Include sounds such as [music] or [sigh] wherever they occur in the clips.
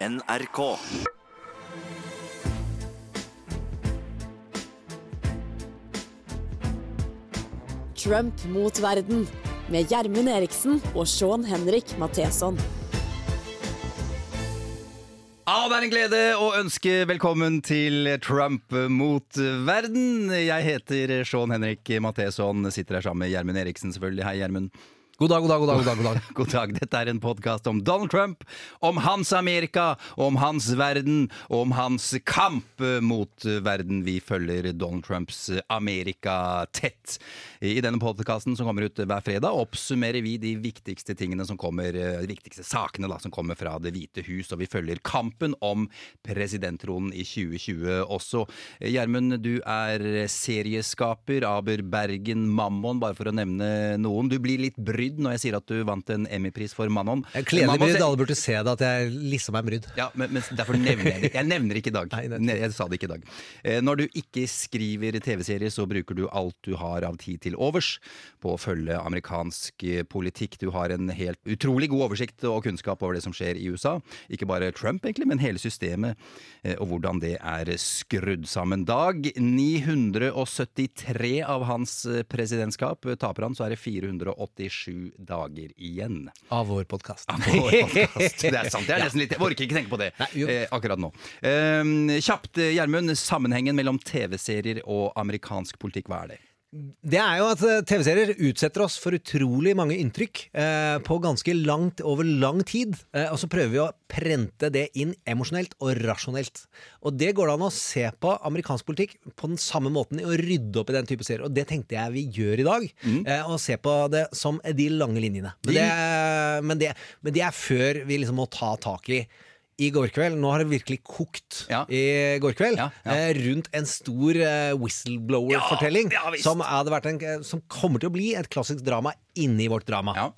NRK. Trump mot verden med Gjermund Eriksen og Sean Henrik Matheson. Ja, det er en glede å ønske velkommen til Trump mot verden. Jeg heter Sean Henrik Matheson, sitter her sammen med Gjermund Eriksen, selvfølgelig. Hei, Gjermund. God dag, god dag, god dag. god dag, god [laughs] dag. God dag. Dette er en podkast om Donald Trump, om hans Amerika, om hans verden, om hans kamp mot verden. Vi følger Donald Trumps Amerika tett. I denne podkasten som kommer ut hver fredag, oppsummerer vi de viktigste tingene som kommer, de viktigste sakene da, som kommer fra Det hvite hus, og vi følger kampen om presidenttronen i 2020 også. Gjermund, du er serieskaper, Aber Bergen, Mammon, bare for å nevne noen. Du blir litt brydd når jeg sier at du vant en Emmy-pris for Mammon. Kledelig Mammon brydd. Alle burde se det at jeg liksom er brydd. ja, men, men derfor nevner jeg det. Jeg nevner ikke i dag. [laughs] Nei, jeg sa det ikke i dag. Eh, Når du ikke skriver TV-serier, så bruker du alt du har av tid til overs på å følge amerikansk eh, politikk. Du har en helt utrolig god oversikt og kunnskap over det som skjer i USA. Ikke bare Trump, egentlig, men hele systemet eh, og hvordan det er skrudd sammen. Dag 973 av hans presidentskap. Taper han, så er det 487 dager igjen Av vår podkast. podcast. Det er sant. Jeg, er [laughs] nesten litt, jeg orker ikke tenke på det eh, akkurat nå. Eh, kjapt, Gjermund. Sammenhengen mellom TV-serier og amerikansk politikk, hva er det? Det er jo at eh, TV-serier utsetter oss for utrolig mange inntrykk eh, på ganske langt over lang tid. Eh, og så prøver vi å prente det inn emosjonelt og rasjonelt. Og det går det an å se på amerikansk politikk på den samme måten i å rydde opp i den type serier. Og det tenkte jeg vi gjør i dag. Eh, og se på det som de lange linjene. Men det, men det, men det er før vi liksom må ta tak i i går kveld, Nå har det virkelig kokt Ja. i går kveld, Ja, ja. Eh, rundt en stor eh, whistleblower-fortelling. Som, en, som kommer til å bli et klassisk drama inni vårt drama.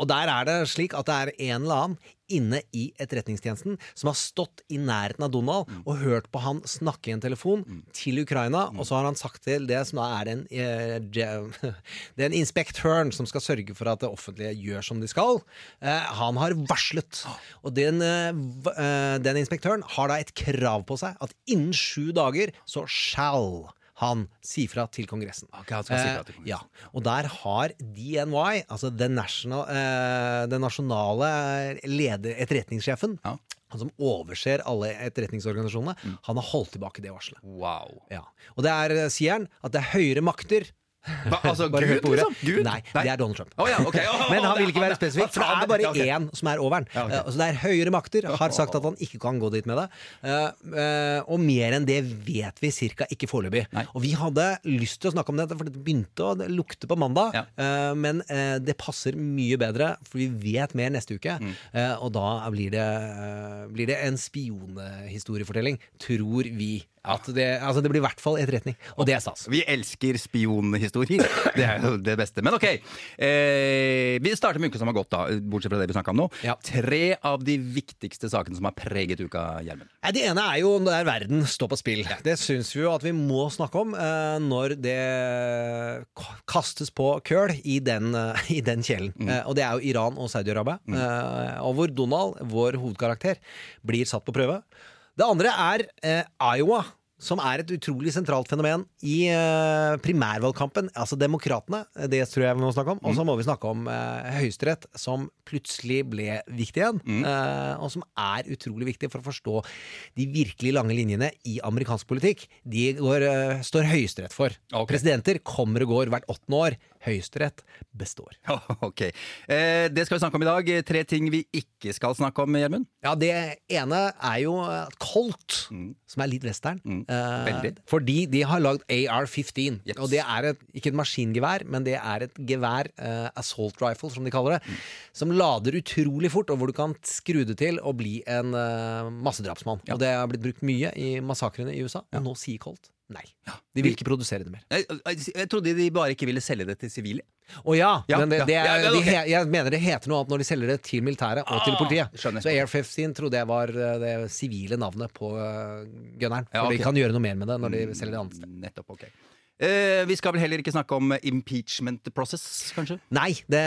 Og der er det slik at det er en eller annen inne i Etterretningstjenesten som har stått i nærheten av Donald Mm. og hørt på han snakke i en telefon til Ukraina, og så har han sagt til det som da er den eh, Den inspektøren som skal sørge for at det offentlige gjør som de skal, eh, han har varslet. Og den, eh, eh, den inspektøren har da et krav på seg at innen sju dager så shall han sier fra til Kongressen. Okay, han skal si fra til Eh, ja, og der har DNY, altså den, national, eh, den nasjonale leder, etterretningssjefen, Ja. han som overser alle etterretningsorganisasjonene, han har holdt tilbake det varselet. Wow. Ja. Og det er, eh, sier han, at det er høyere makter Hva, altså, Bare Gud, liksom? Gud? Nei, det er Donald Trump. Oh, ja, okay. oh, [laughs] Men han vil ikke være spesifikk, det er bare ja, én som er overen. Ja, okay. uh, Så det er høyere makter, har sagt at han ikke kan gå dit med det. Uh, uh, Og mer enn det vet vi cirka ikke foreløpig. Og vi hadde lyst til å snakke om dette, for det begynte å lukte på mandag. Ja. Men det passer mye bedre, for vi vet mer neste uke. Mm. Og da blir det, blir det en spionhistoriefortelling, tror vi. At det, altså det blir i hvert fall etterretning, og det er stas. Vi elsker spionhistorier. [laughs] Det er jo det beste. Men ok, eh, vi starter med uka som har gått, da, bortsett fra det vi snakka om nå. Ja. Tre av de viktigste sakene som har preget uka, Gjermund. Det ene er jo der verden står på spill. Det syns vi jo at vi må snakke om eh, når det kastes på køl i den, eh, i den kjelen. Eh, og det er jo Iran og Saudi-Arabia. Eh, og hvor Donald, vår hovedkarakter, blir satt på prøve. Det andre er eh, Iowa. Som er et utrolig sentralt fenomen i eh, primærvalgkampen. Altså demokratene, det tror jeg vi må snakke om. Og så må vi snakke om eh, Høyesterett, som plutselig ble viktig igjen. Eh, og som er utrolig viktig for å forstå de virkelig lange linjene i amerikansk politikk. De går, eh, står Høyesterett for. Okay. Presidenter kommer og går hvert åttende år. Høyesterett består. Ok. Eh, det skal vi snakke om i dag. Tre ting vi ikke skal snakke om, Gjermund. Ja, Det ene er jo Colt, Colt, som er litt western. Mm. Eh, fordi de har lagd AR-15. Yes. Og det er et, ikke et maskingevær, men det er et gevær, eh, assault rifle som de kaller det, Mm. som lader utrolig fort, og hvor du kan skru det til og bli en eh, massedrapsmann. Og det har blitt brukt mye i massakrene i USA, og nå sier Colt nei. De vil ikke produsere det mer. Jeg, jeg, trodde de bare ikke ville selge det til sivile. Å ja, Ja, men det, ja. det er, Ja, okay. he, jeg mener det heter noe annet når de selger det til militæret og til Ah, politiet. skjønner. Så Air-15 trodde jeg var eh, det sivile navnet på uh, gunneren. For Ja, ok. de kan gjøre noe mer med det når de selger det annet sted. Nettopp, ok. Eh, vi skal vel heller ikke snakke om impeachment process, kanskje? Nei, det,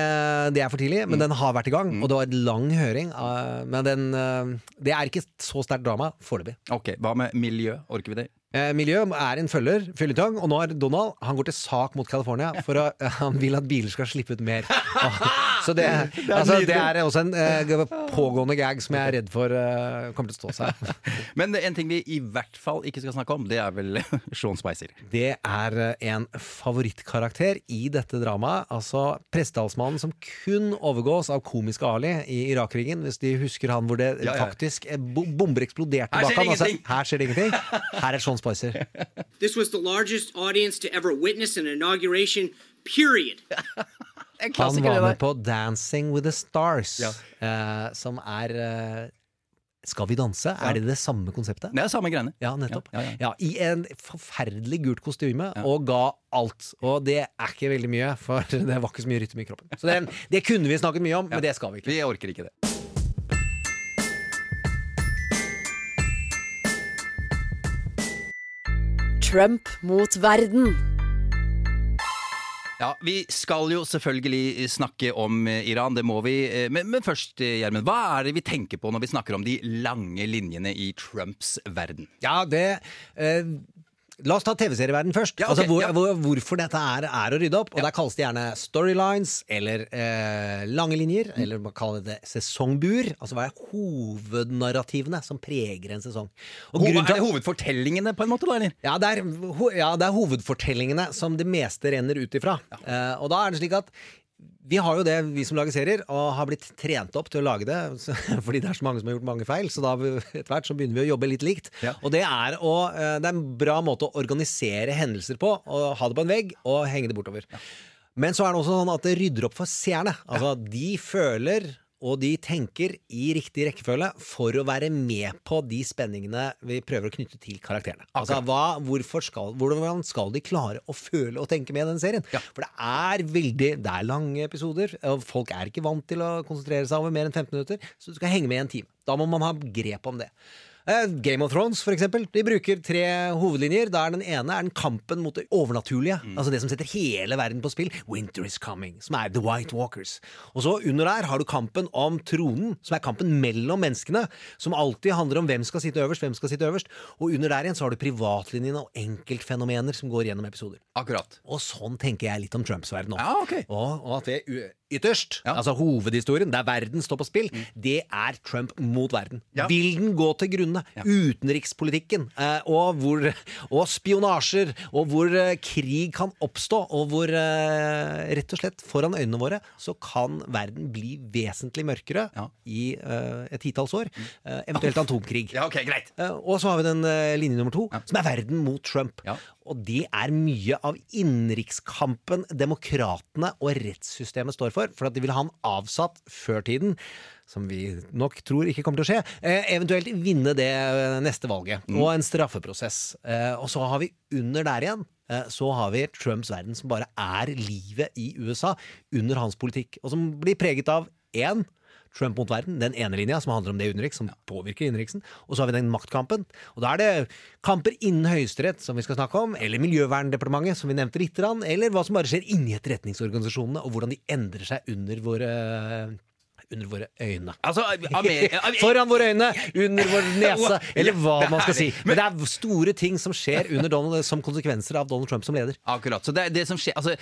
det er for tidlig, Mm. men den har vært i gang. Og det var en lang høring. Uh, men den, uh, det er ikke så sterkt drama foreløpig. Ok, Hva med miljø? Orker vi det? Eh, miljø er en følger, fylletang, og nå er Donald Han går til sak mot California, for å, [laughs] han vil at biler skal slippe ut mer. [laughs] Så det, altså, det er også en eh, pågående gag som jeg er redd for eh, kommer til å stå seg. [laughs] Men en ting vi i hvert fall ikke skal snakke om, det er vel [laughs] Sean Spicer. Det er eh, en favorittkarakter i dette dramaet. Altså prestetalsmannen som kun overgås av komiske Ali i Irak-krigen. Hvis de husker han hvor det Ja, ja. faktisk eh, bomber eksploderte bak ham. Altså, her skjer det ingenting. Her er Sean Spicer. This was the largest audience to ever witness an inauguration, period. [laughs] En Han var med på Dancing with the Stars, Ja. eh, som er eh, Skal vi danse? Er det det samme konseptet? Det er samme greiene. Ja, nettopp. Ja, Ja, ja, ja. I en forferdelig gult kostyme, og ga alt. Og det er ikke veldig mye, for [laughs] det var ikke så mye rytme i kroppen. Så det, det kunne vi snakket mye om, men det skal vi ikke. Vi orker ikke det. Trump mot verden. Ja, Vi skal jo selvfølgelig snakke om eh, Iran, det må vi. Eh, Men, men først, eh, Gjermund, hva er det vi tenker på når vi snakker om de lange linjene i Trumps verden? Ja, det eh, La oss ta TV-serieverden først. Ja, okay, altså, hvor, ja. hvor, hvorfor dette er, er å rydde opp. Og Der kalles det gjerne storylines eller eh, lange linjer. Mm. Eller man kaller det sesongbuer. Altså hva er hovednarrativene som preger en sesong. Ho er det hovedfortellingene, på en måte? da, eller? Ja det, er, ho- ja, det er hovedfortellingene som det meste renner ut ifra. Eh, og da er det slik at vi har jo det, vi som lager serier, og har blitt trent opp til å lage det. [laughs] Fordi det er så mange som har gjort mange feil, så da etter hvert så begynner vi å jobbe litt likt. Ja. Og det er, å, eh, det er en bra måte å organisere hendelser på. Og ha det på en vegg og henge det bortover. Men så er det også sånn at det rydder opp for seerne. Altså, de føler og de tenker i riktig rekkefølge for å være med på de spenningene vi prøver å knytte til karakterene. Altså, hva, skal, Hvordan skal de klare å føle og tenke med den serien? Ja. For det er veldig Det er lange episoder, og folk er ikke vant til å konsentrere seg over mer enn 15 minutter, så du skal henge med i en time. Da må man ha grep om det. Eh, Game of Thrones, for eksempel. De bruker tre hovedlinjer. Der den ene er den kampen mot det overnaturlige. Altså det som setter hele verden på spill. Winter is coming, som er The White Walkers. Og så under der har du kampen om tronen, som er kampen mellom menneskene. Som alltid handler om hvem skal sitte øverst, hvem skal sitte øverst. Og under der igjen så har du privatlinjene og enkeltfenomener som går gjennom episoder. Akkurat. Og sånn tenker jeg litt om Trumps verden nå. Ja, okay. Og, og at det ytterst, Ja. altså hovedhistorien, der verden står på spill, det er Trump mot verden. Ja. Vil den gå til grunne? Utenrikspolitikken, eh, og, hvor, og spionasjer, og hvor eh, krig kan oppstå, og hvor eh, rett og slett foran øynene våre så kan verden bli vesentlig mørkere Ja. i eh, et titalls år. eh, eventuelt atomkrig. Ja, ok, greit. Eh, Og så har vi den linje nummer to, som er verden mot Trump. Og det er mye av innenrikskampen demokratene og rettssystemet står for. For at de vil ha han avsatt før tiden, som vi nok tror ikke kommer til å skje. Eh, eventuelt vinne det eh, neste valget. Og en straffeprosess. Eh, og så har vi under der igjen eh, så har vi Trumps verden som bare er livet i USA under hans politikk. Og som blir preget av én Trump mot verden, den ene linja som handler om det utenriks, som påvirker innenriksen. Og så har vi den maktkampen. Og da er det kamper innen Høyesterett, som vi skal snakke om, eller Miljøverndepartementet, som vi nevnte litt, eller hva som bare skjer inni etterretningsorganisasjonene, og hvordan de endrer seg under våre, under våre øyne. Altså, [laughs] Amerika Foran våre øyne, under vår [laughs] nese, eller hva man skal si. Men det er store ting som skjer under Donald, som konsekvenser av Donald Trump som leder. Akkurat. Så det er det som skjer Altså,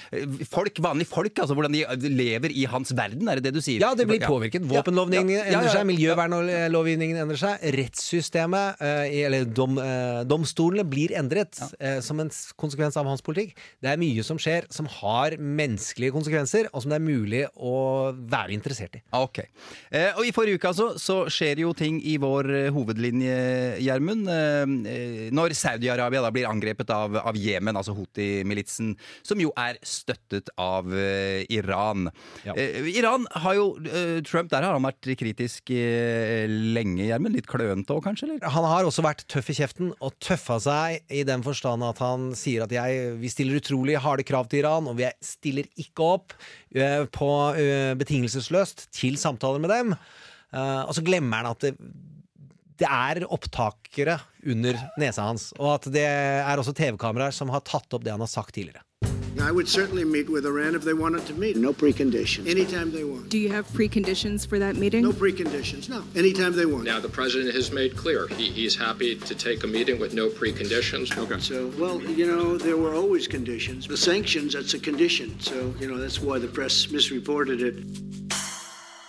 folk, vanlige folk, altså hvordan de lever i hans verden, er det det du sier? Ja, det blir påvirket. Våpenlovgivningen Ja, ja, ja, endrer seg, miljøvernlovgivningen endrer seg, rettssystemet, eh, eller dom, eh, domstolene, blir endret eh, som en konsekvens av hans politikk. Det er mye som skjer som har menneskelige konsekvenser, og som det er mulig å være interessert i. Ok. Eh, og I forrige uke altså, så skjer jo ting i vår eh, hovedlinje, Gjermund. Eh, eh, når Saudi-Arabia da blir angrepet av, av Jemen, altså Houthi-militsen, som jo er støttet av eh, Iran. Ja. Eh, Iran har jo Trump der har han vært kritisk lenge, Gjermund. Litt klønete òg, kanskje? eller? Han har også vært tøff i kjeften og tøffa seg i den forstand at han sier at jeg, vi stiller utrolig harde krav til Iran, og vi stiller ikke opp på betingelsesløst til samtaler med dem. Uh, og så glemmer han at det, det er opptakere under nesa hans, og at det er også TV-kameraer som har tatt opp det han har sagt tidligere. I would certainly meet with Iran if they wanted to meet. No preconditions. Anytime they want. Do you have preconditions for that meeting? No preconditions. No. Anytime they want. Now, the president has made clear he, he's happy to take a meeting with no preconditions. Okay. So, well, you know, there were always conditions. The sanctions, that's a condition. So, you know, that's why the press misreported it.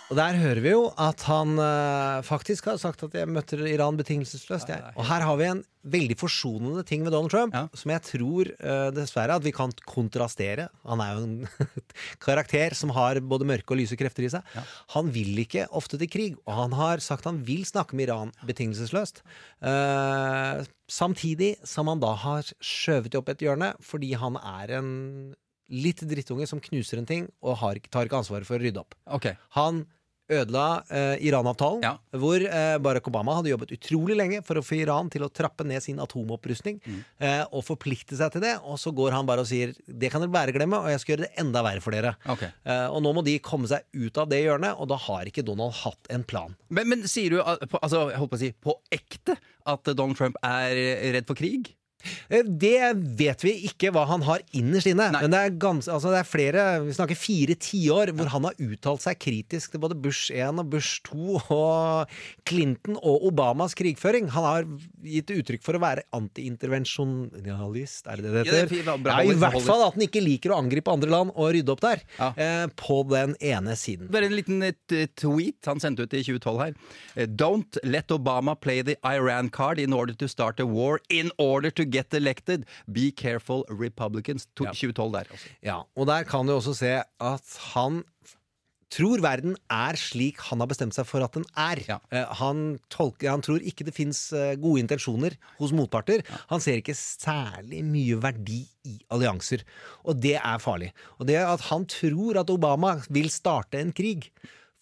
Og der hører vi jo at han uh, faktisk har sagt at jeg møter Iran betingelsesløst. Jeg. Og her har vi en veldig forsonende ting med Donald Trump, Ja. som jeg tror uh, dessverre at vi kan kontrastere. Han er jo en [laughs] karakter som har både mørke og lyse krefter i seg. Han vil ikke ofte til krig, og han har sagt han vil snakke med Iran betingelsesløst. Uh, samtidig som han da har skjøvet det opp et hjørne fordi han er en litt drittunge som knuser en ting og har, tar ikke ansvaret for å rydde opp. Okay. Han ødela eh, Iran-avtalen, Ja. hvor eh, Barack Obama hadde jobbet utrolig lenge for å få Iran til å trappe ned sin atomopprustning Mm. eh, og forplikte seg til det. Og så går han bare og sier det kan dere bare glemme, og jeg skal gjøre det enda verre for dere. Okay. Eh, og nå må de komme seg ut av det hjørnet, og da har ikke Donald hatt en plan. Men, men sier du altså, jeg holdt på å si, på ekte at Donald Trump er redd for krig? Eh, Det vet vi ikke hva han har innerst inne. Nei. Men det er, gans, altså det er flere, vi snakker fire tiår, hvor han har uttalt seg kritisk til både Bush 1 og Bush 2 og Clinton og Obamas krigføring. Han har gitt uttrykk for å være antiintervensjonalist, er det det det Ja, det er heter? Ja, I hvert fall at han ikke liker å angripe andre land og rydde opp der. Ja. Eh, på den ene siden. Bare en liten eh, tweet han sendte ut i 2012 her. Eh, Don't let Obama play the Iran card in order to start a war in order to get elected. Be careful, Republicans. To, 2012 der. Altså. Ja, og der kan du også se at han tror verden er slik han har bestemt seg for at den er. Ja. Eh, Han, tolker, han tror ikke det fins gode intensjoner hos motparter. Han ser ikke særlig mye verdi i allianser, og det er farlig. Og det at han tror at Obama vil starte en krig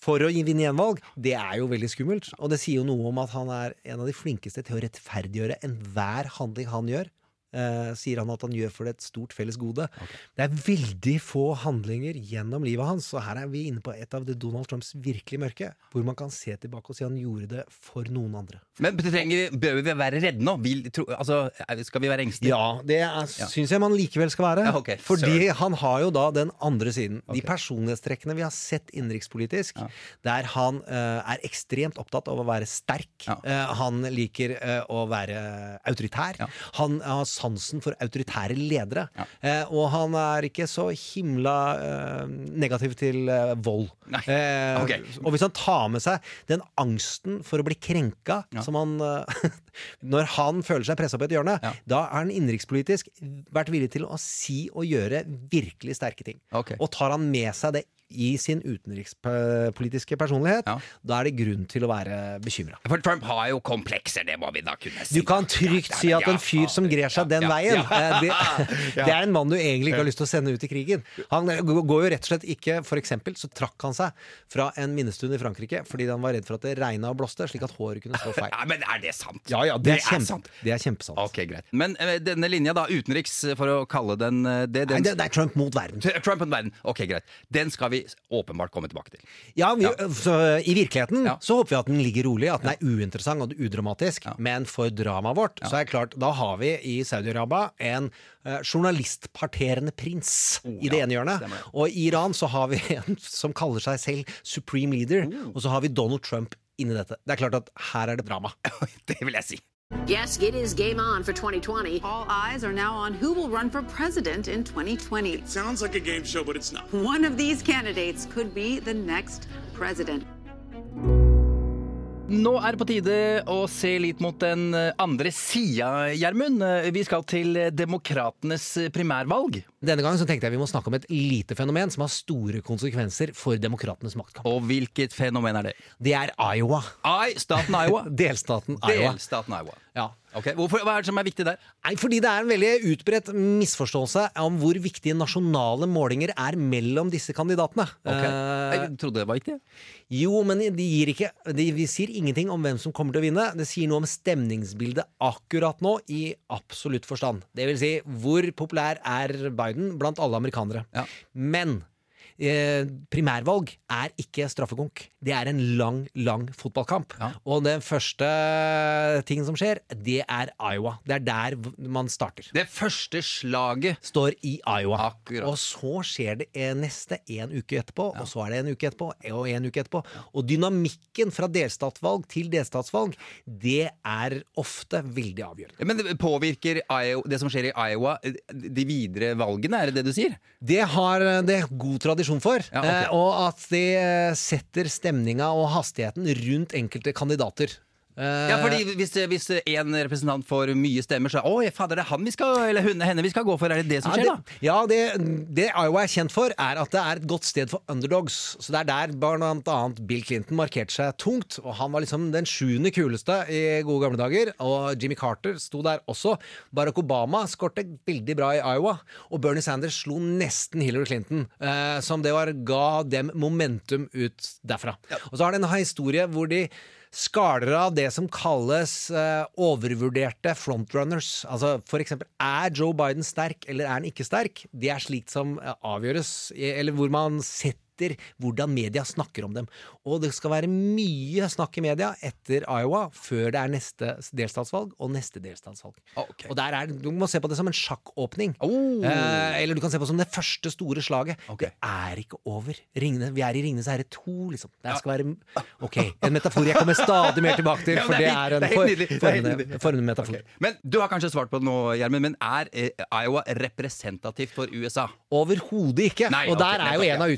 for å vinne gjenvalg, det er jo veldig skummelt. Og det sier jo noe om at han er en av de flinkeste til å rettferdiggjøre enhver handling han gjør. Eh, sier han at han gjør for et stort felles gode. Det er veldig få handlinger gjennom livet hans, og her er vi inne på et av det Donald Trumps virkelig mørke, hvor man kan se tilbake og si han gjorde det for noen andre. Men trenger, bør vi være redde nå? Vil, tro, altså, skal vi være engstelige? Ja, det er, syns jeg man likevel skal være. Ja, okay. Fordi han har jo da den andre siden. De personlighetstrekkene vi har sett innenrikspolitisk, der han eh, er ekstremt opptatt av å være sterk. Ja. Eh, han liker eh, å være autoritær. Ja. Han har sansen for autoritære ledere. Ja. Eh, og han er ikke så himla eh, negativ til eh, vold. Eh, Ok. Og hvis han tar med seg den angsten for å bli krenka Ja. som han eh, [laughs] Når han føler seg pressa på et hjørne, Ja. da er han innenrikspolitisk vært villig til å si og gjøre virkelig sterke ting. Okay. Og tar han med seg det i sin utenrikspolitiske personlighet, Ja. da er det grunn til å være bekymra. For Trump har jo komplekser, det må vi da kunne si. Du kan trygt si at en fyr som grer seg den veien, eh, det, [laughs] det er en mann du egentlig ikke har lyst til å sende ut i krigen. Han eh, går jo rett og slett ikke For eksempel så trakk han seg fra en minnestund i Frankrike fordi han var redd for at det regna og blåste, slik at håret kunne stå [laughs] feil. Ja, men er det sant? Ja, ja, det, er, sant. det er kjempesant. Ok, greit. Men eh, denne linja, da, utenriks, for å kalle den det, den, Nei, det, det er Trump mot verden. Trump mot verden. Ok, greit. Den skal vi åpenbart komme tilbake til. Ja, vi, Så, I virkeligheten Ja. så håper vi at den ligger rolig, at den er uinteressant og udramatisk. Men for dramaet vårt så er det klart, da har vi i Saudi-Arabia en eh, journalistparterende prins i det ja, ene hjørnet. stemmer det. Og i Iran så har vi [laughs] en som kaller seg selv supreme leader, Oh. og så har vi Donald Trump inni dette. Det er klart at her er det drama. [laughs] det vil jeg si. Yes, it is game on for 2020. All eyes are now on who will run for president in 2020. Sounds like a game show, but it's not. One of these candidates could be the next president. Nå er det på tide å se litt mot den andre sida, Gjermund. Vi skal til demokratenes primærvalg. Denne gangen så tenkte jeg vi må snakke om et lite fenomen som har store konsekvenser for demokratenes maktkamp. Og hvilket fenomen er det? Det er Iowa. I, staten Iowa. [laughs] Delstaten Iowa. Delstaten Iowa. Ja. Okay. Hvorfor, Hva er det som er viktig der? Nei, fordi det er en veldig utbredt misforståelse om hvor viktige nasjonale målinger er mellom disse kandidatene. Ok. Eh, Jeg trodde det var viktig. jo, men de, gir ikke, de, de sier ingenting om hvem som kommer til å vinne. Det sier noe om stemningsbildet akkurat nå, i absolutt forstand. Det vil si, hvor populær er Biden blant alle amerikanere? Ja. Men eh, primærvalg er ikke straffekonk. Det er en lang, lang fotballkamp. Og den første tingen som skjer, det er Iowa. Det er der man starter. Det første slaget Står i Iowa. Akkurat. Og så skjer det eh, neste en uke etterpå, og så er det en uke etterpå, og en uke etterpå. Og dynamikken fra delstatsvalg til delstatsvalg, det er ofte veldig avgjørende. Men det påvirker Iowa, det som skjer i Iowa, de videre valgene, er det det du sier? Det har det god tradisjon for. Ja, ok. eh, Og at de eh, setter stemninga og hastigheten rundt enkelte kandidater. Eh, Ja, fordi hvis, hvis en representant får mye stemmer, så Oi, fader, det er han vi skal Eller hun, henne vi skal gå for. Er det det som skjer, ja, da? det, ja, det, det Iowa er kjent for, er at det er et godt sted for underdogs. Så det er der blant annet Bill Clinton markerte seg tungt. Og han var liksom den sjuende kuleste i gode gamle dager. Og Jimmy Carter sto der også. Barack Obama skårte veldig bra i Iowa. Og Bernie Sanders slo nesten Hillary Clinton, eh, som det var ga dem momentum ut derfra. Og så har det en historie hvor de skaler av det som kalles eh, overvurderte frontrunners. Altså eksempel, er Joe Biden sterk, eller er han ikke sterk? Det er slikt som eh, avgjøres, eller hvor man setter hvordan media snakker om dem. Og det skal være mye snakk i media etter Iowa, før det er neste delstatsvalg og neste delstatsvalg. Okay. Og der er, Du må se på det som en sjakkåpning. Oh. Eh, eller du kan se på det som det første store slaget. Okay. Det er ikke over. Ringene, vi er i Ringenes herre 2, liksom. Det skal være Ok, en metafor jeg kommer stadig mer tilbake til, [laughs] for det er en for, formende, metafor. Men du har kanskje svart på det nå, Gjermund, men er eh, Iowa representativt for USA? Overhodet ikke. Nei, og der der er jo en av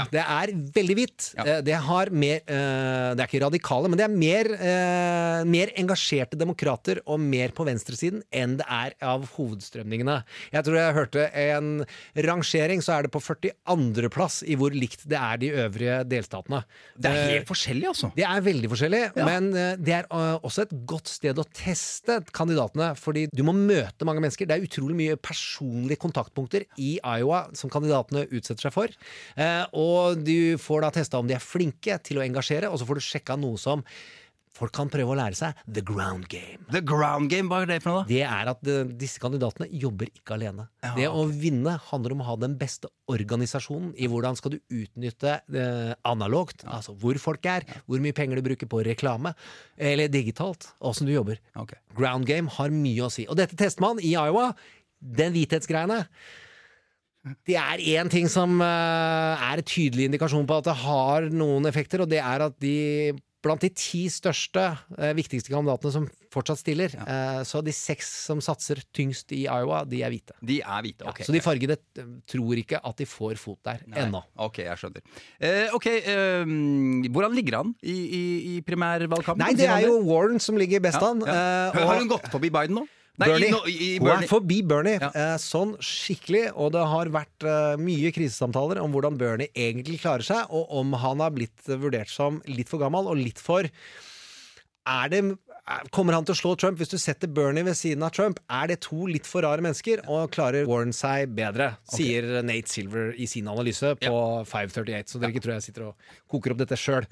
ja. Det er veldig hvitt. Ja. Eh, Det har mer eh, Det er ikke radikale, men det er mer, eh, mer engasjerte demokrater og mer på venstresiden enn det er av hovedstrømningene. Jeg tror jeg hørte en rangering, så er det på 42.-plass i hvor likt det er de øvrige delstatene. Det er helt forskjellig, altså. Det er veldig forskjellig, men eh, det er også et godt sted å teste kandidatene. Fordi du må møte mange mennesker. Det er utrolig mye personlige kontaktpunkter i Iowa som kandidatene utsetter seg for. Eh, Og du får da testa om de er flinke til å engasjere, og så får du sjekka noe som folk kan prøve å lære seg. The ground game. The ground game, hva er det for noe, da? Det er at de, disse kandidatene jobber ikke alene. Ja, det å vinne handler om å ha den beste organisasjonen i hvordan skal du utnytte eh, analogt, altså hvor folk er, hvor mye penger du bruker på reklame, eller digitalt, åssen du jobber. Okay. Ground game har mye å si. Og dette tester man i Iowa. Den hvithetsgreiene. Det er én ting som eh, er en tydelig indikasjon på at det har noen effekter, og det er at de Blant de ti største, eh, viktigste kandidatene som fortsatt stiller, eh, så de seks som satser tyngst i Iowa, de er hvite. De er hvite. ok. Så de fargede eh, tror ikke at de får fot der Nei. ennå. Ok, jeg skjønner. Eh, ok, eh, Hvordan ligger han i, i, i primærvalgkampen? Nei, det er jo Warren som ligger best an. Ja, ja. eh, Har hun gått forbi Biden nå? Nei, Bernie. i, no- i, Bernie. Hun er forbi Bernie, Ja. eh, sånn skikkelig. Og det har vært eh, mye krisesamtaler om hvordan Bernie egentlig klarer seg, og om han har blitt eh, vurdert som litt for gammel og litt for er det, er- Kommer han til å slå Trump hvis du setter Bernie ved siden av Trump? Er det to litt for rare mennesker, og klarer Warren seg bedre? Sier Nate Silver i sin analyse på 538, så dere ikke tror jeg sitter og koker opp dette sjøl.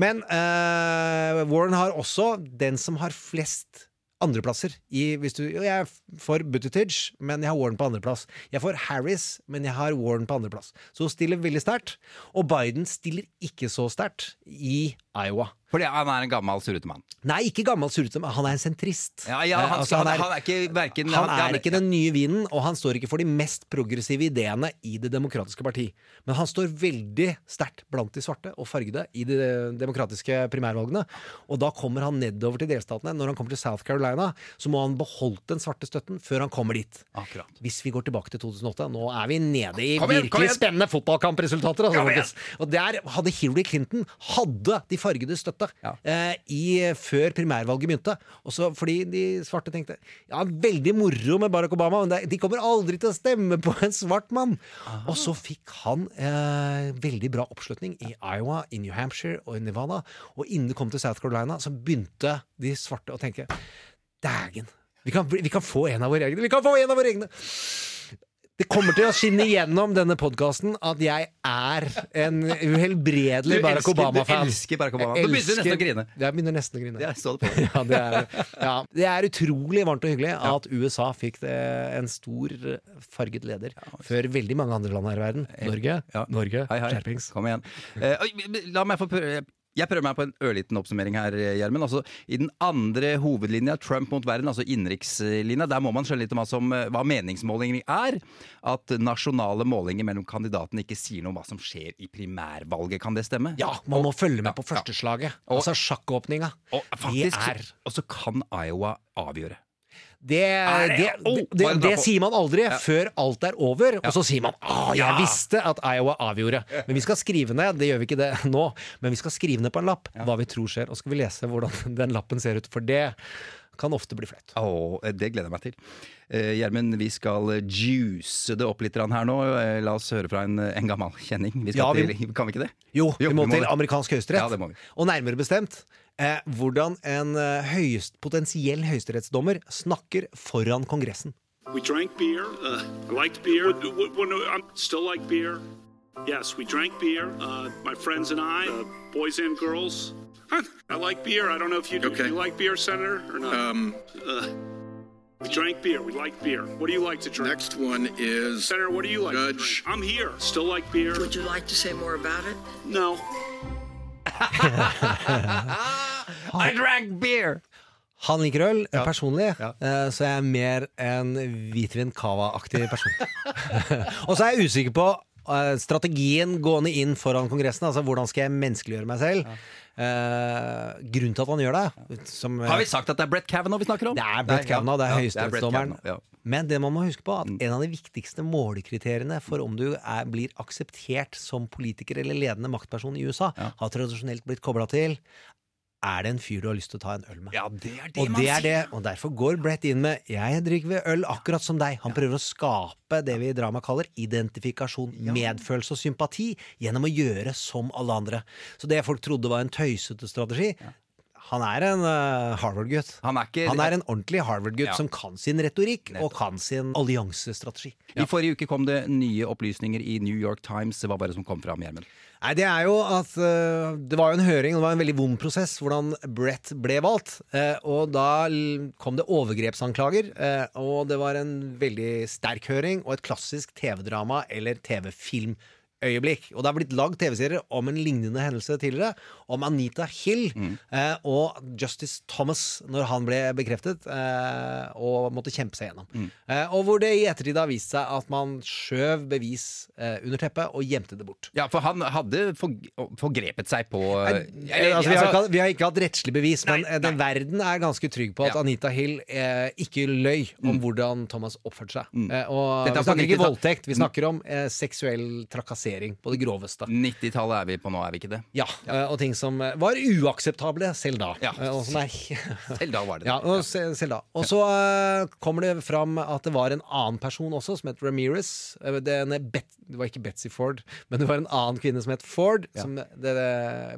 Men eh, Warren har også den som har flest andreplasser. Hvis du, jeg får Buttigieg, men jeg har Warren på andreplass. Jeg får Harris, men jeg har Warren på andreplass. Så hun stiller veldig sterkt. Og Biden stiller ikke så sterkt i Iowa. Fordi han er en gammel, surrete mann. Nei, ikke gammel surrete, mann. han er en sentrist. Ja, ja, Eh, han, altså, han, er, han er ikke verken han er ikke den nye vinen, og han står ikke for de mest progressive ideene i Det demokratiske parti. Men han står veldig sterkt blant de svarte og fargede i de demokratiske primærvalgene. Og da kommer han nedover til delstatene. Når han kommer til South Carolina, så må han beholdt den svarte støtten før han kommer dit. Akkurat. Hvis vi går tilbake til 2008, nå er vi nede i Kom igjen, kom virkelig igjen! spennende fotballkampresultater. Altså, og der hadde Hillary Clinton hadde de fargede støtte Ja. eh, i, før primærvalget begynte. Også fordi de svarte tenkte ja, veldig moro med Barack Obama, men de kommer aldri til å stemme på en svart mann. Og så fikk han eh, veldig bra oppslutning i Iowa, i New Hampshire og i Nevada. Og innen det kom til South Carolina, så begynte de svarte å tenke Dægen, vi kan, vi kan få en av våre egne! Vi kan få en av våre egne! Det kommer til å skinne igjennom denne podkasten at jeg er en uhelbredelig Barack Obama-fan. Du elsker Barack Obama. Elsker, Nå begynner du nesten å grine. Jeg begynner nesten å grine. Jeg så det på deg. [laughs] Ja, det er, ja. det er utrolig varmt og hyggelig at USA fikk en stor farget leder før veldig mange andre land her i verden. Norge, Ja. Norge, skjerpings. Kom igjen. Eh, la meg få prøve. Jeg prøver meg på en ørliten oppsummering her, Gjermund. Altså, I den andre hovedlinja, Trump mot verden, altså innenrikslinja, der må man skjønne litt om hva, som, hva meningsmålinger er. At nasjonale målinger mellom kandidatene ikke sier noe om hva som skjer i primærvalget. Kan det stemme? Ja, man må følge med på førsteslaget. Og- Altså sjakkåpninga. Og faktisk, Det er Og så kan Iowa avgjøre. Det, det- det, det, det, det sier man aldri før alt er over, og så sier man 'Å, jeg Ja. visste at Iowa avgjorde'. Men vi skal skrive ned, det gjør vi ikke det nå, men vi skal skrive ned på en lapp hva vi tror skjer, og så skal vi lese hvordan [laughs] den lappen ser ut, for det kan ofte bli flaut. Oh, det gleder jeg meg til. Eh, Gjermund, vi skal juice det opp litt grann her nå. Eh, La oss høre fra en, en gammel kjenning. Vi skal Ja, vi- til, kan vi ikke det? Jo, vi må til det. amerikansk høyesterett. Ja, det må vi. Og nærmere bestemt eh, hvordan en eh, høyest, potensiell høyesterettsdommer snakker foran Kongressen. We drank beer. Uh, I liked beer. What, what, what, I still like beer. Yes, we drank beer. Uh, my friends and I, uh, boys and girls. I like beer. I don't know if you do. Okay. Do you like beer, Senator, or not? Um, uh, we drank beer. We like beer. What do you like to drink? next one is Senator, what do you like to Judge. drink? I'm here. Still like beer. Would you like to say more about it? No. [laughs] I drank beer! Han liker øl personlig, eh, så jeg er mer en hvitvin cava-aktig person. [laughs] og så er jeg usikker på eh, strategien gående inn foran Kongressen. Altså hvordan skal jeg menneskeliggjøre meg selv? Eh, grunnen til at han gjør det som, Har vi sagt at det er Brett Kavanaugh vi snakker om? Det er Brett. Kavanaugh, det er Ja, høyesterettsdommeren. Ja. Men det man må huske på, at en av de viktigste målekriteriene for om du er, blir akseptert som politiker eller ledende maktperson i USA, har tradisjonelt blitt kobla til er det en fyr du har lyst til å ta en øl med? Ja, det er det og man det er det, og derfor går Brett inn med 'jeg drikker øl akkurat som deg'. Han prøver å skape det vi i drama kaller identifikasjon, medfølelse og sympati gjennom å gjøre som alle andre. Så det folk trodde var en tøysete strategi Han er en uh, Harvard-gutt. Han Han er en ordentlig Harvard-gutt Ja. som kan sin retorikk og kan sin alliansestrategi. I forrige uke kom det nye opplysninger i New York Times. Hva var det som kom fram, Gjermund? Nei, det er jo at uh, Det var jo en høring, det var en veldig vond prosess hvordan Brett ble valgt. Uh, og da kom det overgrepsanklager, og det var en veldig sterk høring og et klassisk TV-drama eller TV-filmøyeblikk. Og det har blitt lagd TV-serier om en lignende hendelse tidligere, om Anita Hill eh, og Justice Thomas når han ble bekreftet eh, og måtte kjempe seg gjennom. Eh, og hvor det i ettertid har vist seg at man skjøv bevis eh, under teppet og gjemte det bort. Ja, for han hadde forgrepet seg på Nei, eller, altså, vi, har altså- ikke, vi har ikke hatt rettslig bevis, men Nei, eh, den verden er ganske trygg på at Ja. Anita Hill eh, ikke løy om hvordan Thomas oppførte seg. Eh, og Dette er vi snakker ikke voldtekt, vi snakker om eh, seksuell trakassering på det groveste. 90-tallet er vi på nå, er vi ikke det? Ja, eh, og ting som eh, var uakseptable selv da. Ja. Eh, og som er [laughs] Selv da var det det. Ja, og selv da. Og så kommer det fram at det var en annen person også, som het Ramirez. Det, Bet det var ikke Betzy Ford, men det var en annen kvinne som het Ford, som det, det,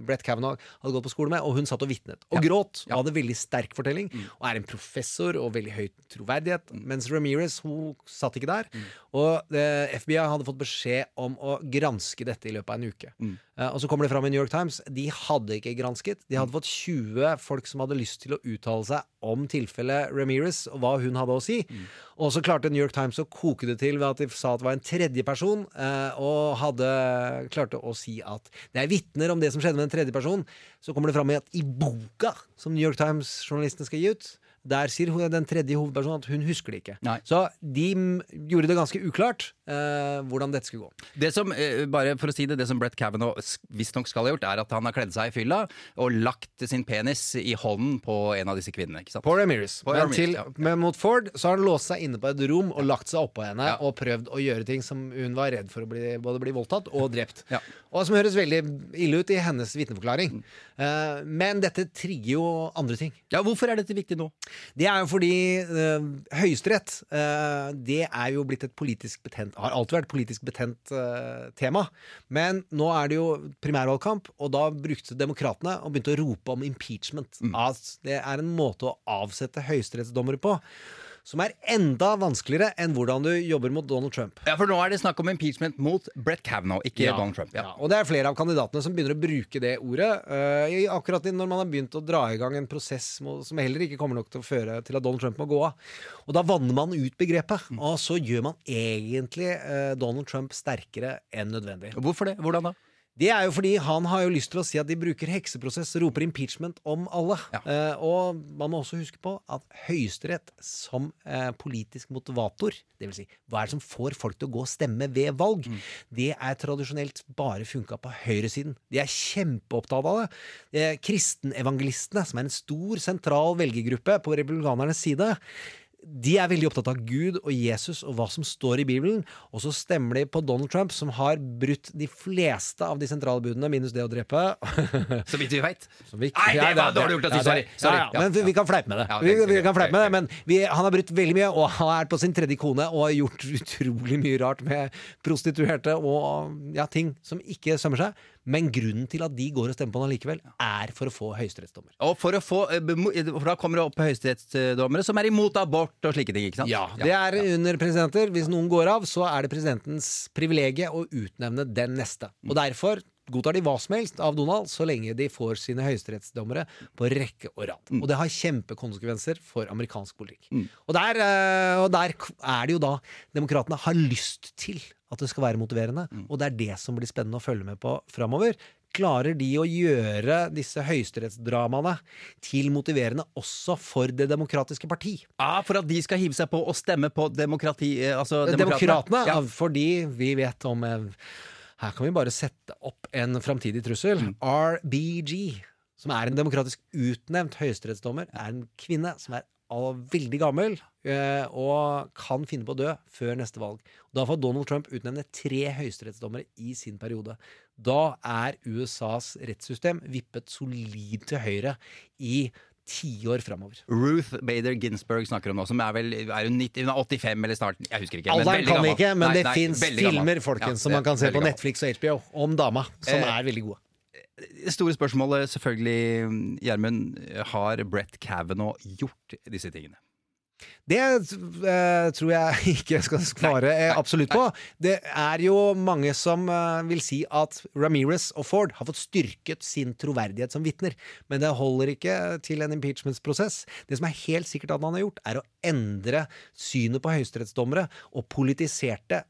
Brett Kavanaugh hadde gått på skole med, og hun satt og vitnet. Og gråt, og hadde veldig sterk fortelling, og er en professor og veldig høy troverdighet, mens Ramirez hun satt ikke der. Og eh, FBI hadde fått beskjed om å granske dette i løpet av en uke. Eh, og så kommer det fram i New York Times. De hadde ikke gransket. De hadde fått 20 folk som hadde lyst til å uttale seg om tilfellet Ramirez og hva hun hadde å si. Og så klarte New York Times å koke det til ved at de sa at det var en tredjeperson, uh, og hadde klarte å si at det er vitner om det som skjedde med en tredjeperson. Så kommer det fram i at i boka som New York Times-journalistene skal gi ut, der sier hun, den tredje hovedpersonen at hun husker det ikke. Nei. Så de mm, gjorde det ganske uklart eh, hvordan dette skulle gå. Det som, eh, bare for å si det, det som Brett Kavanaugh visstnok skal ha gjort, er at han har kledd seg i fylla og lagt sin penis i hånden på en av disse kvinnene. ikke sant? På Ramirez. På Men, til, ja. men mot Ford så har han låst seg inne på et rom og lagt seg oppå henne Ja. og prøvd å gjøre ting som hun var redd for å bli, både bli voldtatt og drept. Ja. Og som høres veldig ille ut i hennes vitneforklaring. Eh, men dette trigger jo andre ting. Ja, Hvorfor er dette viktig nå? Det er jo fordi uh, Høyesterett eh, Det er jo blitt et politisk betent Har alltid vært et politisk betent eh, tema. Men nå er det jo primærvalgkamp, og da brukte demokratene og begynte å rope om impeachment. At det er en måte å avsette høyesterettsdommere på. Som er enda vanskeligere enn hvordan du jobber mot Donald Trump. Ja, For nå er det snakk om impeachment mot Brett Kavanaugh, ikke Ja. Donald Trump. Ja. Ja, og det er flere av kandidatene som begynner å bruke det ordet. Uh, akkurat når man har begynt å dra i gang en prosess som heller ikke kommer nok til å føre til at Donald Trump må gå av. Og da vanner man ut begrepet. Mm. Og så gjør man egentlig uh, Donald Trump sterkere enn nødvendig. Hvorfor det? Hvordan da? Det er jo fordi han har jo lyst til å si at de bruker hekseprosess, roper impeachment om alle. Eh, og man må også huske på at Høyesterett som eh, politisk motivator, dvs. Si, hva er det som får folk til å gå og stemme ved valg, det er tradisjonelt bare funka på høyresiden. De er kjempeopptatt av det. Eh, Kristenevangelistene, som er en stor, sentral velgergruppe på republikanernes side, de er veldig opptatt av Gud og Jesus og hva som står i Bibelen. Og så stemmer de på Donald Trump, som har brutt de fleste av de sentrale budene, minus det å drepe. [laughs] Så vidt vi veit. Nei, det var dårlig gjort ja, Sorry. sorry. Ja, ja, men vi, kan fleipe med det. Vi, vi kan fleipe med det Men vi, han har brutt veldig mye, og han er på sin tredje kone og har gjort [laughs] utrolig mye rart med prostituerte og ja, ting som ikke sømmer seg. Men grunnen til at de går og stemmer på han allikevel, er for å få høyesterettsdommer. Og for å få eh, For da kommer det opp høyesterettsdommere som er imot abort og slike ting, ikke sant? Ja, det er under presidenter. Hvis noen går av, så er det presidentens privilegie å utnevne den neste. Og derfor godtar de hva som helst av Donald, så lenge de får sine høyesterettsdommere på rekke og rad. Og det har kjempekonsekvenser for amerikansk politikk. Og, der, eh, og der er det jo da demokratene har lyst til at det skal være motiverende, og det er det som blir spennende å følge med på framover. Klarer de å gjøre disse høyesterettsdramaene til motiverende også for Det demokratiske parti? Ja, For at de skal hive seg på og stemme på demokrati... eh, Altså Demokratene, Ja. fordi vi vet om eh, Her kan vi bare sette opp en framtidig trussel. RBG, som er en demokratisk utnevnt høyesterettsdommer, er en kvinne som er veldig gammel eh, og kan finne på å dø før neste valg. Da får Donald Trump utnevne tre høyesterettsdommere i sin periode. Da er USAs rettssystem vippet solid til høyre i tiår framover. Ruth Bader Ginsburg snakker om nå, som er vel er hun 90, hun er 85 eller snart Jeg husker ikke. men Alderen kan gammel. ikke, men Nei, det fins filmer folkens, Ja, som man kan se på gammel. Netflix og HBO om dama, som Eh, er veldig gode. Det store spørsmålet, selvfølgelig, Gjermund. Har Brett Kavanaugh gjort disse tingene? Det eh, tror jeg [laughs] ikke jeg skal svare eh, absolutt på. Det er jo mange som eh, vil si at Ramirez og Ford har fått styrket sin troverdighet som vitner, men det holder ikke til en impeachmentsprosess. Det som er helt sikkert at han har gjort, er å endre synet på høyesterettsdommere og politiserte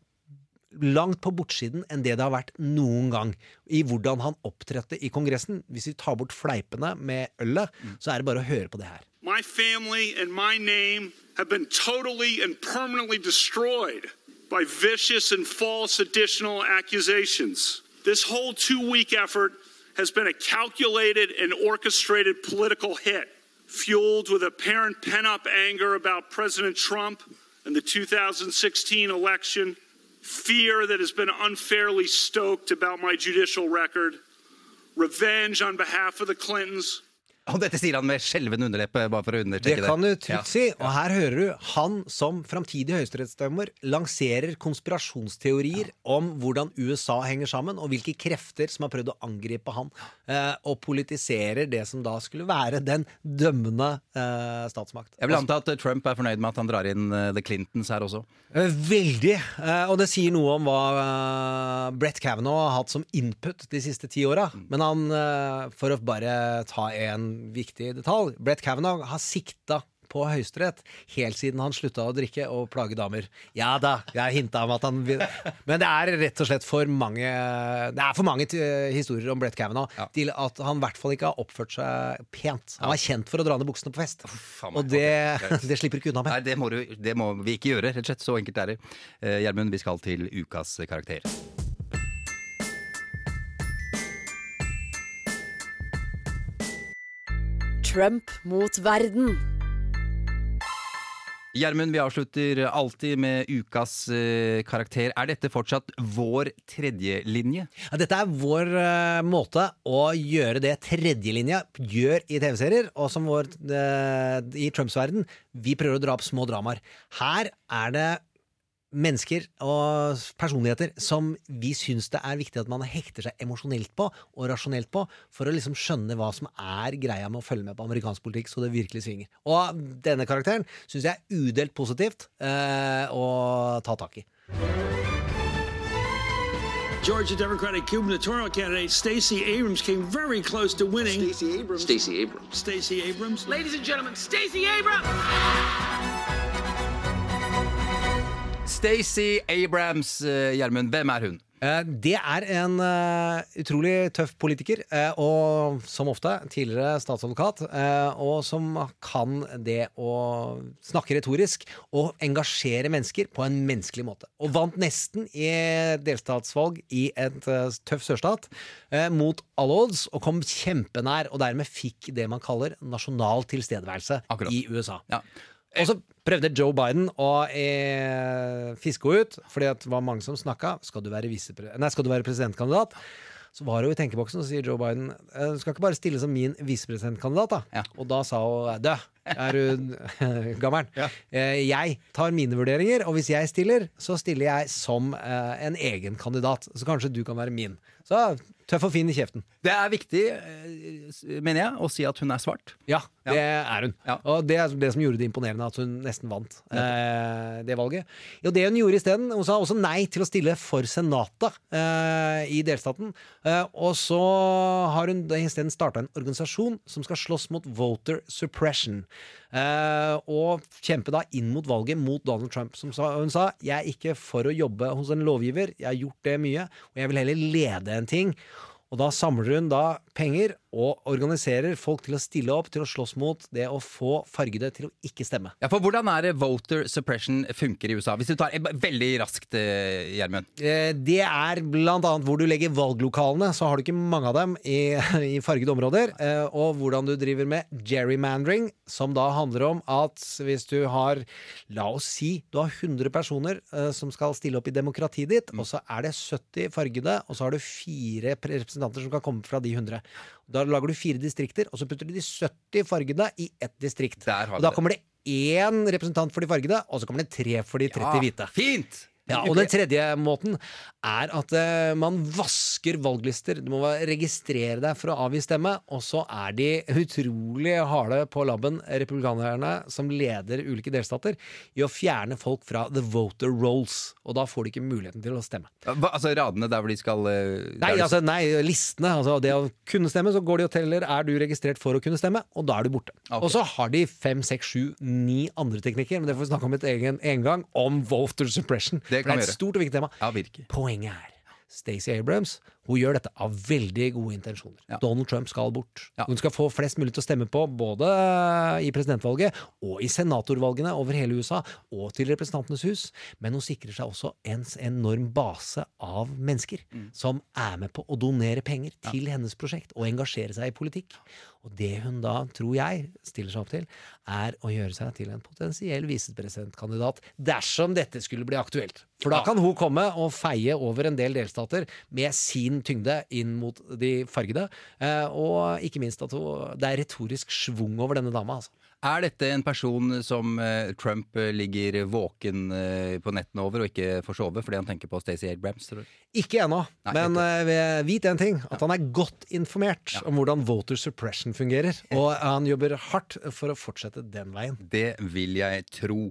langt på bortsiden enn det det har vært noen gang. I hvordan han opptrådte i Kongressen. Hvis vi tar bort fleipene med ølet, så er det bare å høre på det her. My family and my name have been totally and permanently destroyed by vicious and false additional accusations. This whole two week effort has been a calculated and orchestrated political hit, fueled with apparent pent up anger about President Trump and the 2016 election, fear that has been unfairly stoked about my judicial record, revenge on behalf of the Clintons. Og dette sier han med skjelven underleppe, bare for å Det understreke det. kan du Ja. trygt si. Og her hører du han som framtidig høyesterettsdommer lanserer konspirasjonsteorier om hvordan USA henger sammen, og hvilke krefter som har prøvd å angripe han, eh, og politiserer det som da skulle være den dømmende eh, statsmakt. Jeg vil anta at Trump er fornøyd med at han drar inn eh, The Clintons her også. Veldig. Eh, Og det sier noe om hva Brett Kavanaugh har hatt som input de siste ti åra. Men han, for å bare ta en viktig detalj Brett Kavanaugh har sikta på Høyesterett helt siden han slutta å drikke og plage damer. Ja da, jeg hinta om at han Men det er rett og slett for mange Det er for mange historier om Brett Kavanaugh til at han i hvert fall ikke har oppført seg pent. Han var kjent for å dra ned buksene på fest. oh. Og det, [laughs] det slipper ikke unna med. Nei, det må, du, det må vi ikke gjøre, rett og slett. Så enkelt er det. Eh, Gjermund, vi skal til ukas karakter. Trump mot verden. Gjermund, vi avslutter alltid med ukas eh, karakter. Er dette fortsatt vår tredjelinje? Ja, dette er vår eh, måte å gjøre det tredjelinja gjør i TV-serier, og som vår eh, i Trumps verden. Vi prøver å dra opp små dramaer. Her er det mennesker og personligheter som vi syns det er viktig at man hekter seg emosjonelt på og rasjonelt på, for å liksom skjønne hva som er greia med å følge med på amerikansk politikk så det virkelig svinger. Og denne karakteren syns jeg er udelt positivt eh, å ta tak i. Georgia Democratic gubernatorial candidate Stacey Abrams came very close to winning. Stacey Abrams. Stacey Abrams. Stacey Abrams. Ladies and gentlemen, Stacey Abrams! Stacey Abrams, eh, Gjermund, hvem er hun? Eh, Det er en uh, utrolig tøff politiker, uh, og som ofte tidligere statsadvokat, uh, og som kan det å snakke retorisk og engasjere mennesker på en menneskelig måte. Og vant nesten i delstatsvalg i et tøff sørstat mot alle odds, og kom kjempenær, og dermed fikk det man kaller nasjonal tilstedeværelse Akkurat. i USA. Ja. Og så prøvde Joe Biden å eh, fiske henne ut, fordi det var mange som snakka. Skal, du være nei, skal du være presidentkandidat? Så var hun i tenkeboksen og sier Joe Biden «Eh, du skal ikke bare stille som min visepresidentkandidat. da Ja. Og da sa hun dø, er du [laughs] gammel? Ja. jeg tar mine vurderinger, og hvis jeg stiller, så stiller jeg som eh, en egen kandidat. Så kanskje du kan være min. Så tøff og fin i kjeften. Det er viktig, eh, mener jeg, å si at hun er svart. Ja, det er hun. Ja. Og det er det som gjorde det imponerende, at hun nesten vant eh, det valget. Jo, det hun gjorde isteden Hun sa også nei til å stille for Senatet eh, i delstaten. Eh, og så har hun isteden starta en organisasjon som skal slåss mot voter suppression. Eh, og kjempe da inn mot valget mot Donald Trump. Som hun sa jeg er ikke for å jobbe hos en lovgiver, jeg har gjort det mye, og jeg vil heller lede en ting. Og da samler hun da penger og organiserer folk til å stille opp, til å slåss mot det å få fargede til å ikke stemme. Ja, for Hvordan er det voter suppression funker i USA? Hvis du tar eh, Veldig raskt, eh, Gjermund. Eh, Det er blant annet hvor du legger valglokalene, så har du ikke mange av dem i, [laughs] i fargede områder. Og hvordan du driver med gerrymandering, som da handler om at hvis du har, la oss si, du har 100 personer som skal stille opp i demokratiet ditt, og så er det 70 fargede, og så har du fire representanter som kan komme fra de 100. Da lager du fire distrikter, og så putter du de 70 fargede i ett distrikt. Og da kommer det én representant for de fargede, og så kommer det tre for de 30 hvite. Fint! Ja, og den tredje måten er at uh, man vasker valglister. Du må registrere deg for å avgi stemme, og så er de utrolig harde på labben, republikanerne som leder ulike delstater, i å fjerne folk fra the voter rolls. Og da får de ikke muligheten til å stemme. Hva, altså Radene der hvor de skal uh, Nei, de- altså, nei, listene. Altså, det å kunne stemme, så går de og teller er du registrert for å kunne stemme, og da er du borte. Okay. Og så har de fem, seks, sju, ni andre teknikker, men det får vi snakke om et egen en gang, om voter suppression. Det det er et stort og viktig tema. Ja. Poenget er Stacey Abrams hun gjør dette av veldig gode intensjoner. Ja. Donald Trump skal bort. Ja. Hun skal få flest mulig til å stemme på både i presidentvalget og i senatorvalgene over hele USA, og til Representantenes hus. Men hun sikrer seg også en enorm base av mennesker som er med på å donere penger til hennes prosjekt og engasjere seg i politikk. Og det hun da, tror jeg, stiller seg opp til, er å gjøre seg til en potensiell visepresidentkandidat dersom dette skulle bli aktuelt. For da kan hun komme og feie over en del delstater med sin tyngde inn mot de fargede. eh, Og ikke minst at hun, det er retorisk schwung over denne dama. Altså. Er dette en person som eh, Trump eh, ligger våken eh, på nettene over og ikke får sove fordi han tenker på Stacey Abrams? tror du? Ikke ennå, men uh, vit en ting. At han er godt informert om hvordan voter suppression fungerer. Og han jobber hardt for å fortsette den veien. Det vil jeg tro.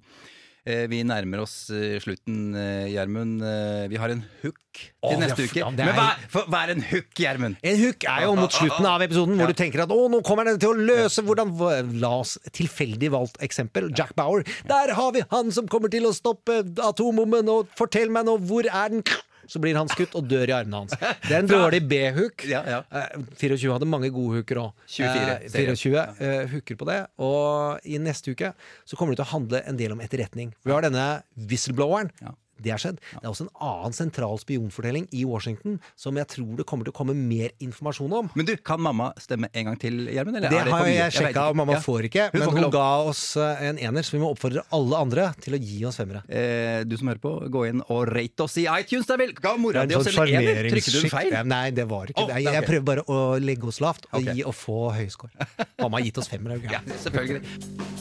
Eh, Vi nærmer oss eh, slutten, eh, Gjermund. Vi har en hook til neste uke. Men hva, hva er en hook, Gjermund? En hook er jo mot slutten av episoden hvor du tenker at å, nå kommer den til å løse hvordan La oss tilfeldig valgt eksempel. Jack Bauer. Der har vi han som kommer til å stoppe atombomben, og fortell meg nå, hvor er den? Så blir han skutt og dør i armene hans. [laughs] Det er en dårlig B-hook. Ja, ja. Eh, 24 hadde mange gode hooker òg. 24, eh, 24 eh, hooker på det. Og i neste uke så kommer det til å handle en del om etterretning. Vi har denne whistlebloweren. Det har skjedd. Det er også en annen sentral spionfortelling i Washington som jeg tror det kommer til å komme mer informasjon om. Men du, kan mamma stemme en gang til, Gjermund? Det, Det har jeg sjekka, og mamma Ja. får ikke. Hun Men hun ga oss eh, en ener, så vi må oppfordre alle andre til å gi oss femmere. Eh, du som hører på, gå inn og rate oss i iTunes, da vel! Ga mora di oss en sånn en ener? Trykket du feil? Nei, det var ikke oh, det. Jeg, jeg prøver bare å legge oss lavt og, okay. gi, og få høyskår score. Mamma har gitt oss femmere. Ja, selvfølgelig.